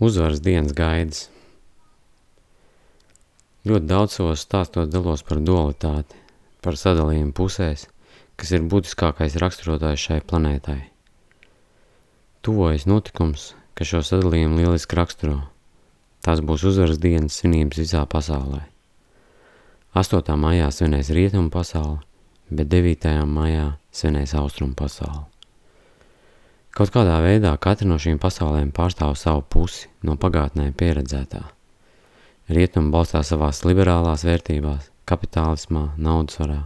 Uzvaras dienas gaidas. Ļoti daudz savos stāstos dalos par dualitāti, par sadalījumu pusēs, kas ir būtiskākais raksturotājs šai planētai. Tuvojas notikums, ka šo sadalījumu lieliski raksturo. Tās būs uzvaras dienas svinības visā pasaulē. 8. maijā svinēs rietumu pasauli, bet 9. maijā svinēs austrumu pasauli. Kaut kādā veidā katra no šīm pasaulēm pārstāv savu pusi no pagātnē pieredzētā. Rietumi balstās savās liberālās vērtībās, kapitālismā, naudsvarā,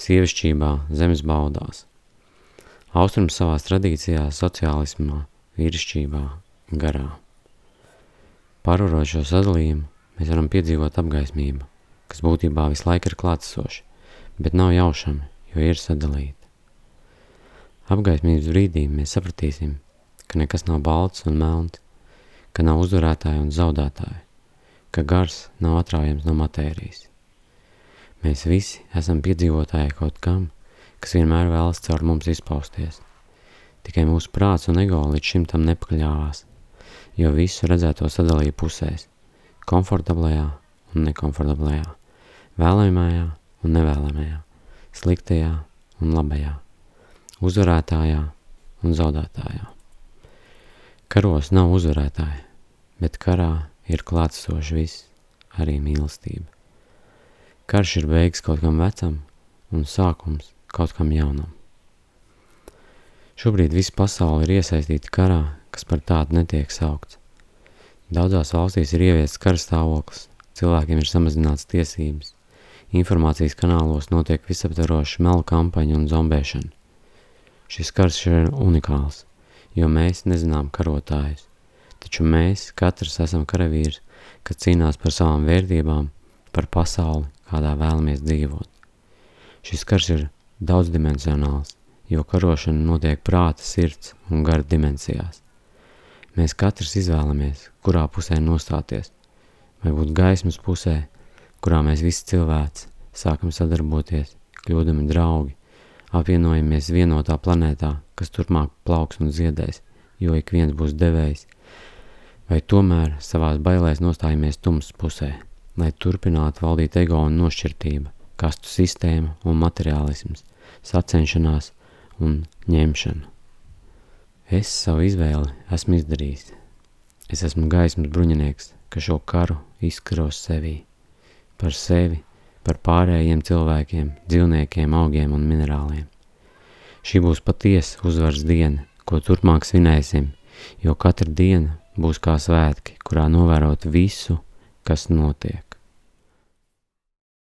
sievišķībā, zemes baudās. Austrums savās tradīcijās, sociālismā, vīrišķībā, garā. Pārvarot šo sadalījumu, mēs varam piedzīvot apgaismību, kas būtībā visu laiku ir klātesoša, bet nav jaušama, jo ir sadalīta. Apgaismības brīdī mēs sapratīsim, ka nekas nav balts un melns, ka nav uzvarētāji un zaudētāji, ka gars nav atraujams no matērijas. Mēs visi esam piedzīvotāji kaut kam, kas vienmēr vēlas caur mums izpausties. Tikai mūsu prāts un ego līdz šim tam nepakļāvās, jo visu redzēto sadalīja pusēs – komfortablajā un nekomfortablajā, vēlamajā un nevēlamajā, sliktajā un labajā uzvarētājā un zaudētājā. Karos nav uzvarētāji, bet karā ir klātsoši viss, arī mīlestība. Karš ir beigas kaut kam vecam un sākums kaut kam jaunam. Šobrīd visa pasaule ir iesaistīta karā, kas par tādu netiek saukts. Daudzās valstīs ir ieviests karstāvoklis, cilvēkiem ir samazināts tiesības, informācijas kanālos notiek visaptveroša melu kampaņa un zombēšana. Šis karš ir unikāls, jo mēs nezinām karotājus, taču mēs katrs esam karavīrs, kad cīnās par savām vērtībām, par pasauli, kādā vēlamies dzīvot. Šis karš ir daudzdimensionāls, jo karošana notiek prāta, sirds un gara dimensijās. Mēs katrs izvēlamies, kurā pusē nostāties, vai būt gaismas pusē, kurā mēs visi cilvēci sākam sadarboties, kļūdami draugi, apvienojamies vienotā planētā, kas turpmāk plauks un ziedēs, jo ik viens būs devējs, vai tomēr savās bailēs nostājamies tums pusē, lai turpinātu valdīt ego un nošķirtība, kastu sistēma un materiālisms, sacenšanās un ņemšana. Es savu izvēli esmu izdarījis. Es esmu gaismas bruņinieks, ka šo karu izkaros sevī, par sevi par pārējiem cilvēkiem, dzīvniekiem, augiem un minerāliem. Šī būs patiesa uzvaras diena, ko turpmāk svinēsim, jo katra diena būs kā svētki, kurā novērot visu, kas notiek.